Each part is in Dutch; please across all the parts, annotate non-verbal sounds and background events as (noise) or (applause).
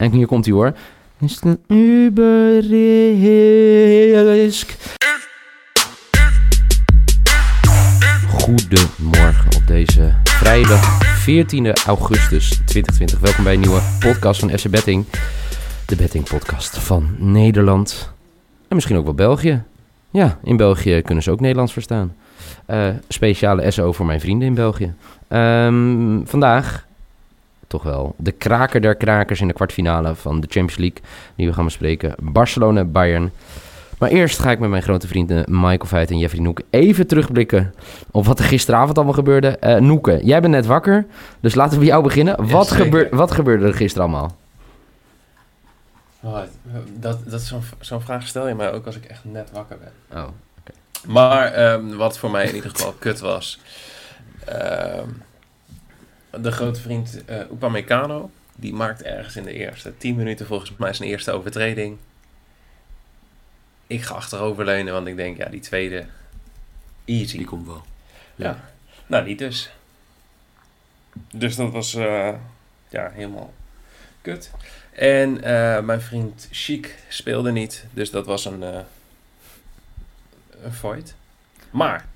En hier komt hij hoor. Is het een? Goedemorgen op deze vrijdag 14 augustus 2020. Welkom bij een nieuwe podcast van SC Betting. De betting podcast van Nederland. En misschien ook wel België. Ja, in België kunnen ze ook Nederlands verstaan. Eh, speciale SO voor mijn vrienden in België. Ehm, vandaag toch wel de kraker der krakers in de kwartfinale van de Champions League. Die we gaan bespreken. Barcelona-Bayern. Maar eerst ga ik met mijn grote vrienden Michael Veit en Jeffrey Noek even terugblikken op wat er gisteravond allemaal gebeurde. Eh Noeke, jij bent net wakker, dus laten we bij jou beginnen. Ja, wat, gebeur, wat gebeurde er gisteren allemaal? Oh, dat, dat is zo'n zo'n vraag stel je mij ook als ik echt net wakker ben. Oh, Maar ehm, wat voor mij in ieder geval kut was. ehm, de grote vriend eh Upamecano. Die maakt ergens in de eerste 10 minuten volgens mij zijn eerste overtreding. Ik ga achteroverleunen, want ik denk, ja, die tweede. Easy. Die komt wel. Ja. Nou, niet dus. Dus dat was eh, ja, helemaal kut. En eh, mijn vriend Chic speelde niet, dus dat was een, eh een fight. Maar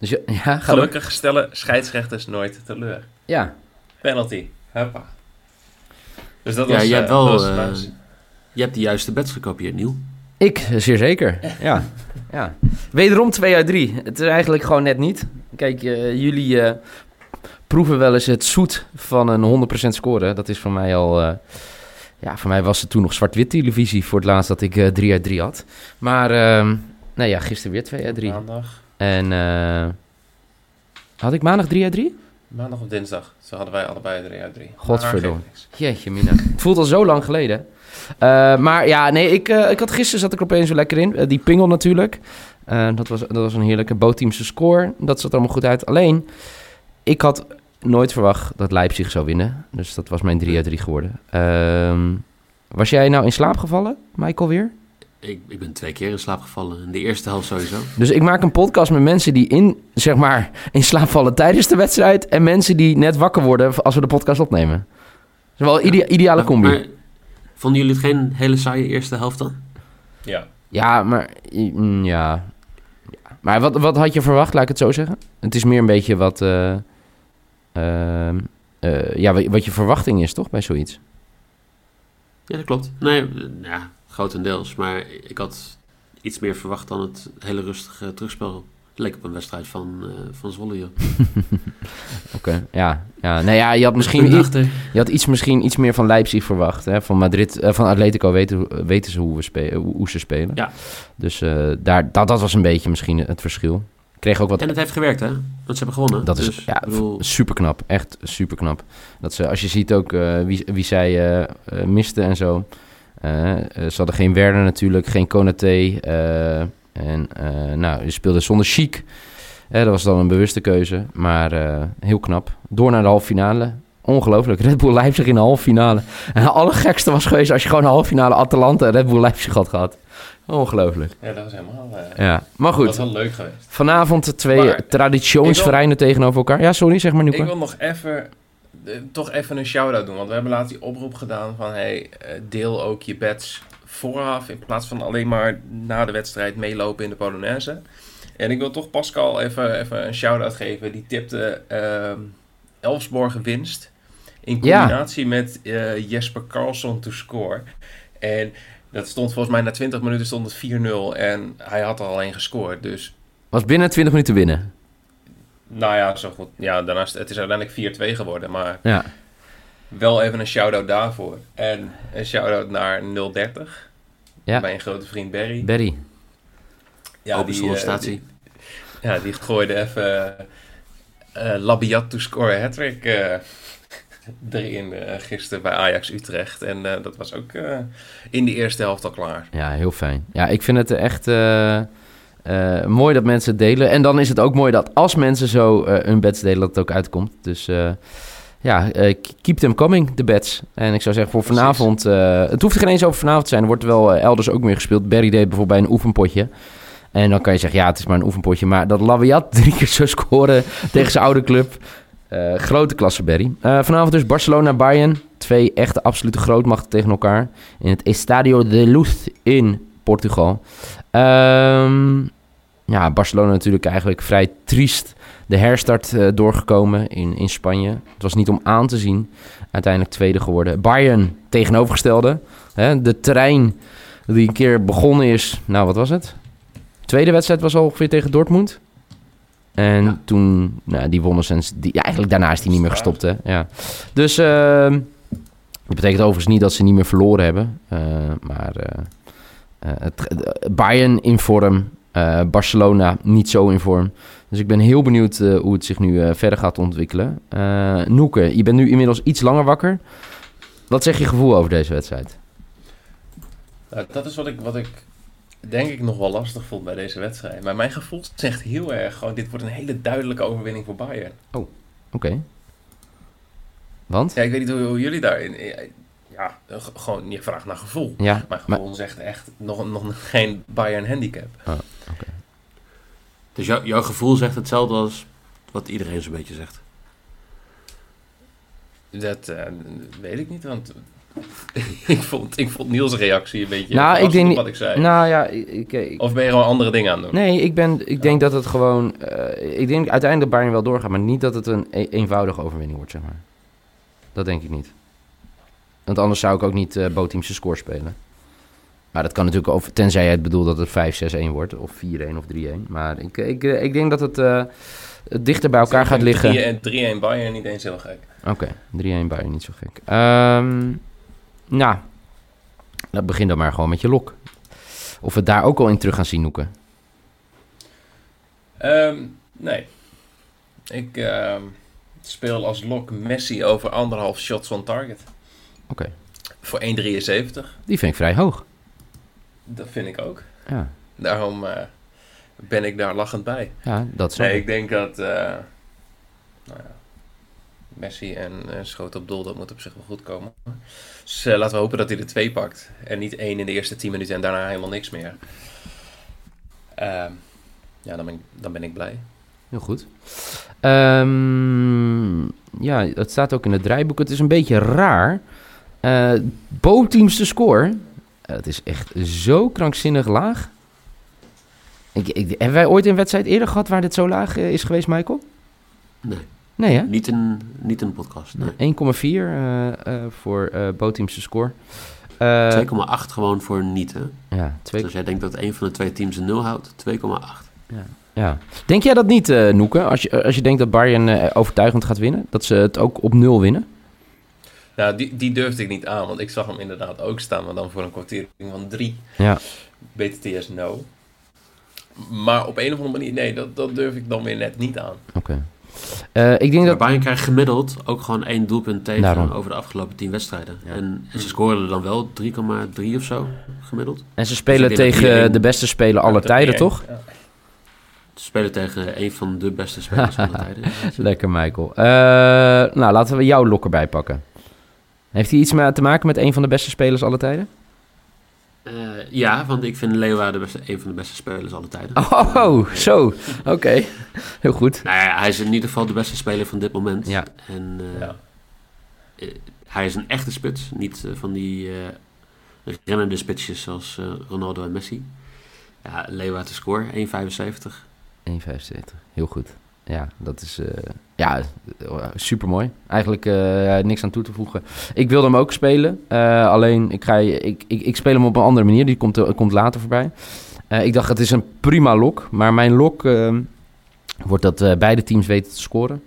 dus je, (laughs) ja, ga door. gelukkig stellen scheidsrechters nooit teleur. Ja, Penalty. Huppa. Dus dat Ja, was, je eh, hebt wel, dat was eh. Je hebt de juiste bets gekopieerd, Niel. ik zeer zeker. (laughs) Ja, ja. Wederom 2 uit 3. Het is eigenlijk gewoon net niet. Kijk, eh, jullie eh, proeven wel eens het zoet van een 100% score. Dat is voor mij al... eh, ja, voor mij was het toen nog zwart-wit televisie voor het laatst dat ik eh 3 uit 3 had. Maar, ehm nou ja, gisteren weer 2 uit 3. Maandag. En eh, had ik maandag 3 uit 3? Maandag of dinsdag. Zo hadden wij allebei 3 uit 3. Godverdomme. Jeetje mina. Het voelt al zo lang geleden. Eh, maar ja, nee, ik, eh, ik had gisteren zat ik er opeens zo lekker in. Die pingel natuurlijk. Dat, was, dat was een heerlijke bootteamse score. Dat zat er allemaal goed uit. Alleen, ik had nooit verwacht dat Leipzig zou winnen. Dus dat was mijn 3 uit 3 geworden. Ehm, was jij nou in slaap gevallen, Michael, weer? Ik, ik ben twee keer in slaap gevallen. In de eerste helft sowieso. Dus ik maak een podcast met mensen die in, zeg maar, in slaap vallen tijdens de wedstrijd. En mensen die net wakker worden als we de podcast opnemen. Dat is wel een idea- ideale combi. Maar, vonden jullie het geen hele saaie eerste helft dan? Ja. Ja, maar... mm, Ja. ja. Maar wat, wat had je verwacht, laat ik het zo zeggen? Het is meer een beetje wat... eh, ehm, eh, ja, wat- je verwachting is, toch, bij zoiets? Ja, dat klopt. Nee, ja, grotendeels. Maar ik had iets meer verwacht dan het hele rustige terugspel. Het leek op een wedstrijd van, eh, van Zwolle, joh. (laughs) Oké, ja. ja. Nee, ja, je had misschien... Punt i- achter. Je had iets, misschien iets meer van Leipzig verwacht. Hè? Van Madrid, eh, van Atletico weten, weten ze hoe, we spe- hoe, ze spelen. Ja. Dus eh, daar, dat, dat was een beetje misschien het verschil. Kreeg ook wat En het heeft gewerkt, hè? Want ze hebben gewonnen. Dat is Dus, ja, bedoel, super knap. Echt super knap. Dat ze, als je ziet ook eh, wie, wie zij misten en zo. Eh, eh, ze hadden geen Werner natuurlijk, geen Konaté. eh, en nou, je speelde zonder Chic. Dat was dan een bewuste keuze. Maar heel knap. Door naar de halve finale. Ongelooflijk. Red Bull Leipzig in de halve finale. (laughs) En het allergekste was geweest als je gewoon een halve finale Atalanta en Red Bull Leipzig had gehad. Ongelooflijk. ja, dat was helemaal... Ja, maar Dat goed. was wel leuk geweest. Vanavond de twee traditionsvereinen tegenover elkaar. Ja, sorry, zeg maar nu. Ik wil nog even, toch even een shout-out doen. Want we hebben laatst die oproep gedaan van... Hey, eh, deel ook je bets vooraf... in plaats van alleen maar na de wedstrijd meelopen in de Polonaise. En ik wil toch Pascal even, even een shout-out geven. Die tipte ehm Elfsborg winst... in Ja. combinatie met eh, Jesper Carlson to score. En dat stond volgens mij na 20 minuten stond het 4-0... en hij had er alleen gescoord. Dus Was binnen 20 minuten winnen. Nou ja, zo goed. Ja, daarnaast, het is uiteindelijk 4-2 geworden, maar Ja. wel even een shout-out daarvoor. En een shout-out naar 030, Ja. mijn grote vriend Barry. Berry. Ja, open die, eh, die- ja, die gooide even eh Labiat to score hat-trick. eh, (laughs) erin uh, gisteren bij Ajax Utrecht. En uh, dat was ook uh, in de eerste helft al klaar. Ja, heel fijn. Ja, ik vind het echt mooi dat mensen het delen. En dan is het ook mooi dat als mensen zo hun bets delen, dat het ook uitkomt. Dus ja, keep them coming, de bets. En ik zou zeggen voor vanavond, het hoeft er geen eens over vanavond te zijn. Er wordt wel elders ook meer gespeeld. Barry deed bijvoorbeeld bij een oefenpotje. En dan kan je zeggen, ja, het is maar een oefenpotje. Maar dat Laviat (laughs) drie keer zo scoren tegen zijn oude club. Grote klasse, Barry. Vanavond dus Barcelona-Bayern. Twee echte absolute grootmachten tegen elkaar. In het Estadio de Luz in Portugal. Um, ja, Barcelona natuurlijk eigenlijk vrij triest de herstart uh, doorgekomen in, in Spanje. Het was niet om aan te zien. Uiteindelijk tweede geworden. Bayern tegenovergestelde. Hè, de terrein die een keer begonnen is... Nou, wat was het? tweede wedstrijd was al ongeveer tegen Dortmund. En toen, nou, die wonnen ze. Die, ja, eigenlijk daarna is hij niet meer gestopt. Hè? Ja. Dus uh, dat betekent overigens niet dat ze niet meer verloren hebben. Uh, maar het, Bayern in vorm, Barcelona niet zo in vorm. Dus ik ben heel benieuwd hoe het zich nu verder gaat ontwikkelen. Noeke, je bent nu inmiddels iets langer wakker. Wat zeg je gevoel over deze wedstrijd? Nou, dat is wat ik, wat ik denk ik nog wel lastig vond bij deze wedstrijd. Maar mijn gevoel zegt heel erg gewoon, dit wordt een hele duidelijke overwinning voor Bayern. Oh, oké. Want? Ja, ik weet niet hoe, jullie daarin... Ja, gewoon, je vraagt naar gevoel. Ja, mijn gevoel zegt echt nog, nog geen Bayern handicap. Oh, oké. Dus jou, jouw gevoel zegt hetzelfde als wat iedereen zo'n beetje zegt? Dat uh, weet ik niet, want (laughs) ik, vond, ik vond Niels' reactie een beetje nou, ik denk, wat ik zei. Nou ja, ik, ik, of ben je gewoon andere dingen aan het doen? Nee, ik, ben, ik denk dat het gewoon... Uh, ik denk uiteindelijk dat Bayern wel doorgaat, maar niet dat het een e eenvoudige overwinning wordt, zeg maar. Dat denk ik niet. Want anders zou ik ook niet uh, Boteamse score spelen. Maar dat kan natuurlijk over, tenzij je het bedoelt dat het 5-6-1 wordt, of 4-1 of 3-1. Maar ik, ik, eh, ik denk dat het uh, dichter bij elkaar gaat liggen. 3-1 Bayern niet eens heel gek. Oké, okay, 3-1 Bayern niet zo gek. Um, nou, dat begin dan maar gewoon met je lok. Of we daar ook al in terug gaan zien, Noeken? Um, nee. Ik uh, speel als lok Messi over anderhalf shots on target. Oké. Okay. Voor 1,73. Die vind ik vrij hoog. Dat vind ik ook. Ja. Daarom uh, ben ik daar lachend bij. Ja, dat Nee, ik denk dat... Uh, nou ja, Messi en uh, schoot op doel, dat moet op zich wel goed komen. Dus uh, laten we hopen dat hij er twee pakt. En niet één in de eerste 10 minuten en daarna helemaal niks meer. Uh, ja, dan ben, ik, dan ben ik blij. Heel goed. Um, ja, het staat ook in het draaiboek. Het is een beetje raar. Uh, Bo-teams score. het is echt zo krankzinnig laag. Ik, ik, hebben wij ooit een wedstrijd eerder gehad waar dit zo laag is geweest, Michael? Nee. Nee, hè? Niet een, niet een podcast. Nee. 1,4 uh, uh, voor uh, score. 2,8 gewoon voor niet, hè? Ja, dus als jij denkt dat een van de twee teams een 0 houdt, 2,8. Ja. ja. Denk jij dat niet, Noeke? Als je, als je denkt dat Bayern overtuigend gaat winnen, dat ze het ook op 0 winnen? Nou, die, die durfde ik niet aan, want ik zag hem inderdaad ook staan, maar dan voor een kwartier van 3. Ja. BTTS no. Maar op een of andere manier, nee, dat, dat durf ik dan weer net niet aan. Oké. Okay. Uh, ik denk dat... Bayern krijgt gemiddeld ook gewoon één doelpunt tegen Daarom. over de afgelopen tien wedstrijden. Ja. En ze scoren dan wel 3,3 of zo gemiddeld. En ze spelen dus tegen de beste speler aller tijden, toch? Ja. Ze spelen tegen een van de beste spelers aller (laughs) tijden. Lekker, Michael. Uh, nou, laten we jouw lok erbij pakken. Heeft hij iets te maken met een van de beste spelers aller tijden? Uh, ja, want ik vind Leeuwarden beste, een van de beste spelers alle tijden. Oh, zo. Oké. Heel goed. Nou ja, hij is in ieder geval de beste speler van dit moment. Ja. En uh, ja. Uh, hij is een echte spits. Niet van die rennende spitsjes zoals Ronaldo en Messi. Ja, Leeuwarden score 1,75. 1,75. Heel goed. Ja, dat is ja, super mooi. Eigenlijk uh, niks aan toe te voegen. Ik wilde hem ook spelen. Alleen ik, ga, ik, ik, ik speel hem op een andere manier. Die komt, komt later voorbij. ik dacht, het is een prima lok. Maar mijn lok ehm, wordt dat beide teams weten te scoren.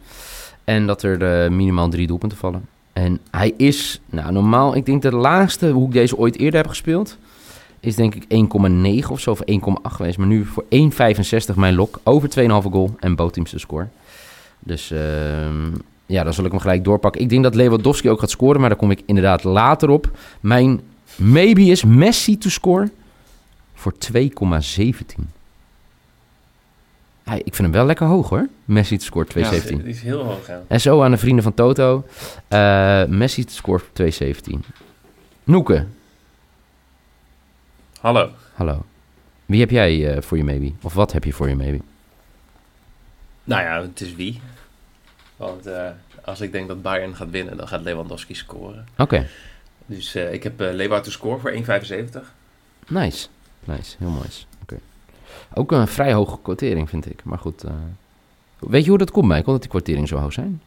En dat er minimaal drie doelpunten vallen. En hij is, nou normaal, ik denk de laagste hoe ik deze ooit eerder heb gespeeld. Is denk ik 1,9 of zo, of 1,8 geweest. Maar nu voor 1,65 mijn lok. Over 2,5 goal en bootteams te score. Dus uh, ja, dan zal ik hem gelijk doorpakken. Ik denk dat Lewandowski ook gaat scoren, maar daar kom ik inderdaad later op. Mijn maybe is Messi to score voor 2,17. Ja, ik vind hem wel lekker hoog hoor. Messi to score 2,17. Die is heel hoog, ja. En zo aan de vrienden van Toto. Eh, Messi to score voor 2,17. Noeke, Hallo. hallo. Wie heb jij eh, voor je maybe? Of wat heb je voor je maybe? Nou ja, het is wie. Want eh, als ik denk dat Bayern gaat winnen, dan gaat Lewandowski scoren. Oké, Dus eh, ik heb uh, Leeuwarden to score voor 1,75. nice. Nice, heel mooi. Oké. Ook een vrij hoge quotering vind ik. Maar goed, eh, weet je hoe dat komt, Michael, dat die quoteringen zo hoog zijn?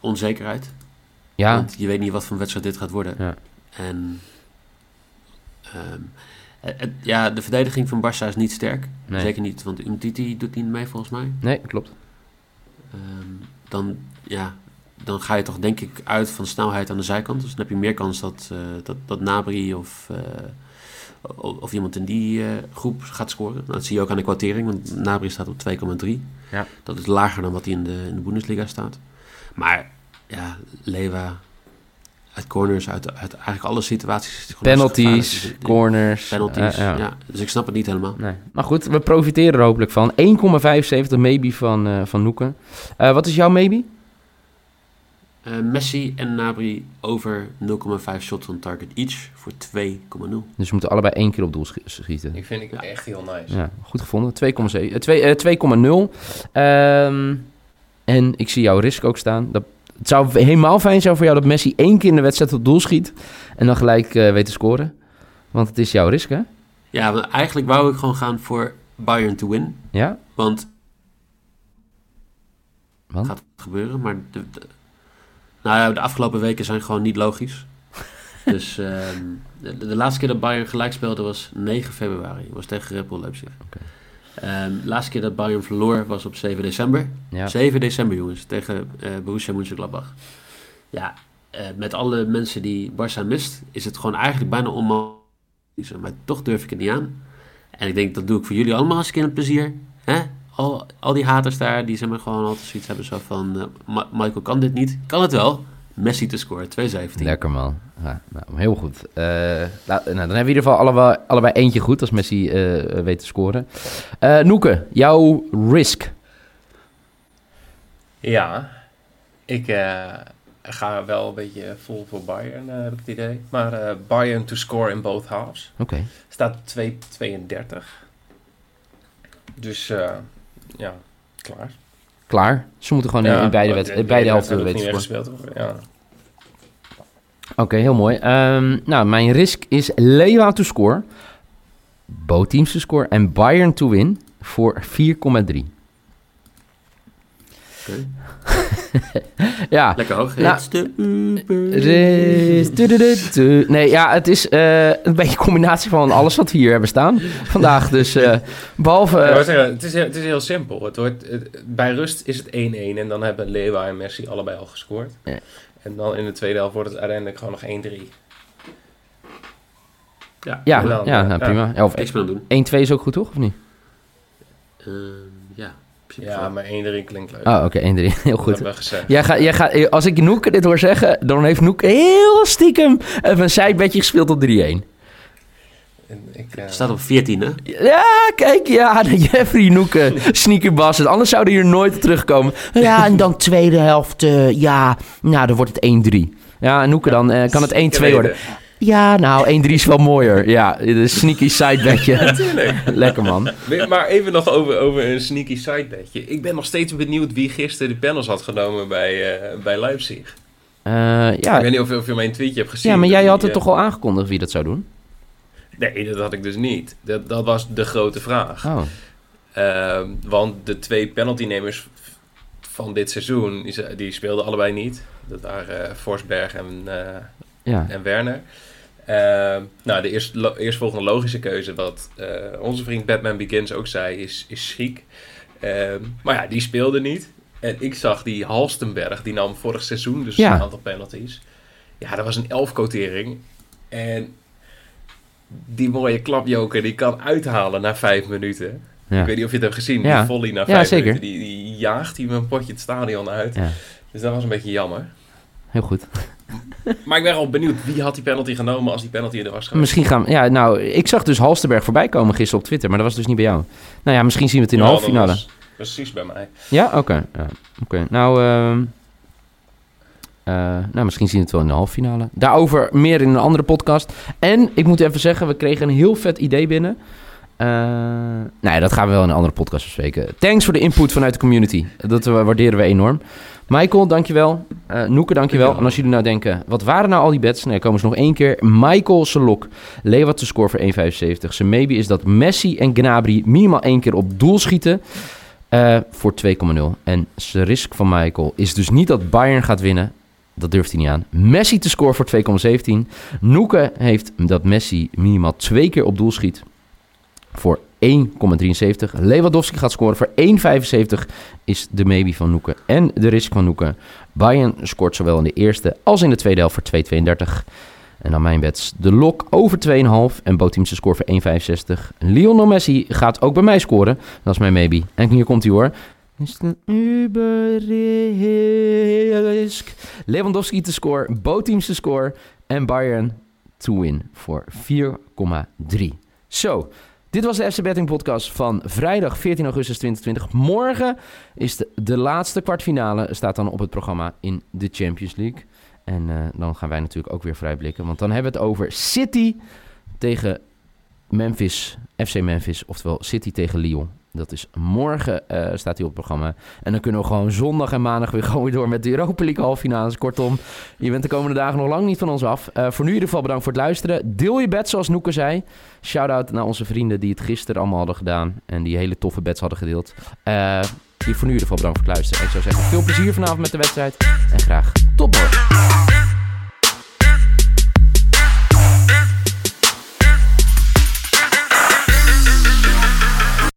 Onzekerheid. Ja, Want je weet niet wat voor wedstrijd dit gaat worden. Ja. En ehm, het- ja, de verdediging van Barça is niet sterk. Nee. Zeker niet, want Umtiti doet niet mee volgens mij. nee, klopt. Ehm, dan, ja, dan ga je toch denk ik uit van snelheid aan de zijkant. Dus dan heb je meer kans dat, eh dat, dat Nabri of, eh, of iemand in die eh, groep gaat scoren. Nou, dat zie je ook aan de kwartering, want Nabri staat op 2,3. Ja. Dat is lager dan wat hij in de, in de Bundesliga staat. Maar ja, Lewa uit corners, uit, uit eigenlijk alle situaties. Penalties, gevaarlijk. corners. Penalties, ja. ja. Dus ik snap het niet helemaal. Nee. Maar goed, we profiteren er hopelijk van. 1,75 maybe van, eh van Noeken. Eh, wat is jouw maybe? Eh, Messi en Nabri over 0,5 shots on target each voor 2,0. Dus we moeten allebei één keer op doel schi- schieten. Die vind ik Ja. echt heel nice. Ja, goed gevonden. 2,7 eh, twee- eh, 2,0. Ehm, en ik zie jouw risk ook staan. Dat, het zou helemaal fijn zijn voor jou dat Messi één keer in de wedstrijd op doel schiet. En dan gelijk eh weet te scoren. Want het is jouw risk, hè? Ja, eigenlijk wou ik gewoon gaan voor Bayern to win. Ja? Want Want? gaat gebeuren, maar de, de- nou ja, de afgelopen weken zijn gewoon niet logisch. (laughs) dus ehm, de, de laatste keer dat Bayern gelijk speelde was 9 februari. Was tegen Red Bull Leipzig. Oké. Ehm, de laatste keer dat Bayern verloor was op 7 december. Ja. 7 december, jongens, tegen eh Borussia Mönchengladbach. Ja, eh, met alle mensen die Barça mist, is het gewoon eigenlijk bijna onmogelijk. Maar toch durf ik het niet aan. En ik denk, dat doe ik voor jullie allemaal als een keer een plezier. Hè? Al, al die haters daar, die zeg maar gewoon altijd zoiets hebben zo van... eh, Michael kan dit niet. Kan het wel. Messi te scoren, 2,17. Lekker man. Ja, nou, heel goed. Eh, laat- nou, dan hebben we in ieder geval allebei, allebei eentje goed als Messi eh, weet te scoren. Eh Noeke, jouw risk. Ja, ik eh, ga wel een beetje vol voor Bayern, eh, heb ik het idee. Maar eh, Bayern to score in both halves. Oké. Staat op 2,32. Dus eh, ja, klaar. Klaar. Ze moeten gewoon in- in beide, in beide helften weten gespeeld worden. Ja. Oké, heel mooi. Ehm, nou, mijn risk is Lewa to score, Bo teams to score en Bayern to win voor 4,3. Oké. (laughs) Ja. Lekker hoog. Nou. Nee, ja, het is eh, een beetje een combinatie van alles wat we hier hebben staan vandaag. Dus eh, behalve... Ja, eh, maar zeggen, het, is, heel- het is heel simpel. Het wordt, het- bij rust is het 1-1 en dan hebben Lewa en Messi allebei al gescoord. Ja. En dan in de tweede helft wordt het uiteindelijk gewoon nog 1-3. Ja, ja, dan, ja, eh, nou, ja. prima. Ja, of niks meer aan doen. 1-2 is ook goed, toch? Of niet? Ehm, ja, Ja, maar 1-3 klinkt leuk. Oh, oké, 1-3. (laughs) Heel Dat goed. hebben we gezegd. Jij gaat, jij gaat, als ik Noeke dit hoor zeggen, dan heeft Noeke heel stiekem even een sidebedje gespeeld op 3-1. En ik, eh, Het staat op 14, hè? Ja, kijk, ja, (laughs) Jeffrey Noeke, sneaker Bassett. Anders zouden hier nooit terugkomen. Ja, en dan tweede helft, eh, ja, nou, dan wordt het 1-3. Ja, en Noeke, dan eh, kan het 1-2 worden. Ja, nou, 1-3 is wel mooier. Ja, de sneaky sidebedje. (laughs) Natuurlijk. Lekker, man. Maar even nog over, over een sneaky sidebedje. Ik ben nog steeds benieuwd wie gisteren de panels had genomen bij, eh, bij Leipzig. Eh, Ik ja, weet niet of, of je mijn tweetje hebt gezien. ja, maar jij Die, had het eh, toch al aangekondigd wie dat zou doen? Nee, dat had ik dus niet. Dat, dat was de grote vraag. Oh, Ehm, want de twee penaltynemers van dit seizoen, die, die speelden allebei niet. Dat waren eh, Forsberg en, eh, ja. en Werner. Ehm, nou, de eerst, lo- eerstvolgende logische keuze, wat eh, onze vriend Batman Begins ook zei, is, is Schiek. Ehm, maar ja, die speelde niet. En ik zag die Halstenberg, die nam vorig seizoen dus Ja. een aantal penalties. Ja, dat was een elf-quotering. En die mooie klapjoker, die kan uithalen na vijf minuten. ja. Ik weet niet of je het hebt gezien, Ja. die volley na vijf minuten. Die, die jaagt hij me een potje het stadion uit. Ja. Dus dat was een beetje jammer. Heel goed. Maar ik ben wel benieuwd, wie had die penalty genomen als die penalty er was geweest? Misschien gaan we... Ja, nou, ik zag dus Halsterberg voorbij komen gisteren op Twitter, maar dat was dus niet bij jou. Nou ja, misschien zien we het in de Ja, halve finale. Precies bij mij. Ja, oké. Ja, oké. Nou, ehm, eh, nou, misschien zien we het wel in de halve finale. Daarover meer in een andere podcast. En ik moet even zeggen, we kregen een heel vet idee binnen. Eh nou ja, dat gaan we wel in een andere podcast bespreken. Thanks voor de input vanuit de community. Dat waarderen we enorm. Michael, dankjewel. Eh Noeke, dankjewel. En als jullie nou denken, wat waren nou al die bets? Nee, komen ze nog één keer. Michael Selok, Lewat te score voor 1,75. Zijn maybe is dat Messi en Gnabry minimaal één keer op doel schieten. eh, voor 2,0. En zijn risk van Michael is dus niet dat Bayern gaat winnen. Dat durft hij niet aan. Messi te scoren voor 2,17. Noeke heeft dat Messi minimaal twee keer op doel schiet. Voor 1,73. Lewandowski gaat scoren voor 1,75 is de maybe van Noeke. En de risk van Noeke. Bayern scoort zowel in de eerste als in de tweede helft voor 2,32. En dan mijn bets. De lok over 2,5 en Boteamse score voor 1,65. Lionel Messi gaat ook bij mij scoren. Dat is mijn maybe. En hier komt hij hoor. Is het Uberrisk. Lewandowski te score, Boteams te score en Bayern to win voor 4,3. Zo, dit was de FC Betting podcast van vrijdag 14 augustus 2020. Morgen is de, laatste kwartfinale, staat dan op het programma in de Champions League. En eh, dan gaan wij natuurlijk ook weer vrijblikken, want dan hebben we het over City tegen Memphis, FC Memphis, oftewel City tegen Lyon. Dat is morgen, eh, staat hij op het programma. En dan kunnen we gewoon zondag en maandag weer (laughs) gewoon weer door met de Europa League halve finales. Kortom, je bent de komende dagen nog lang niet van ons af. Eh, voor nu in ieder geval bedankt voor het luisteren. Deel je bed zoals Noeke zei. Shout-out naar onze vrienden die het gisteren allemaal hadden gedaan. En die hele toffe bets hadden gedeeld. Die voor nu in ieder geval bedankt voor het luisteren. En ik zou zeggen, veel plezier vanavond met de wedstrijd. En graag tot morgen.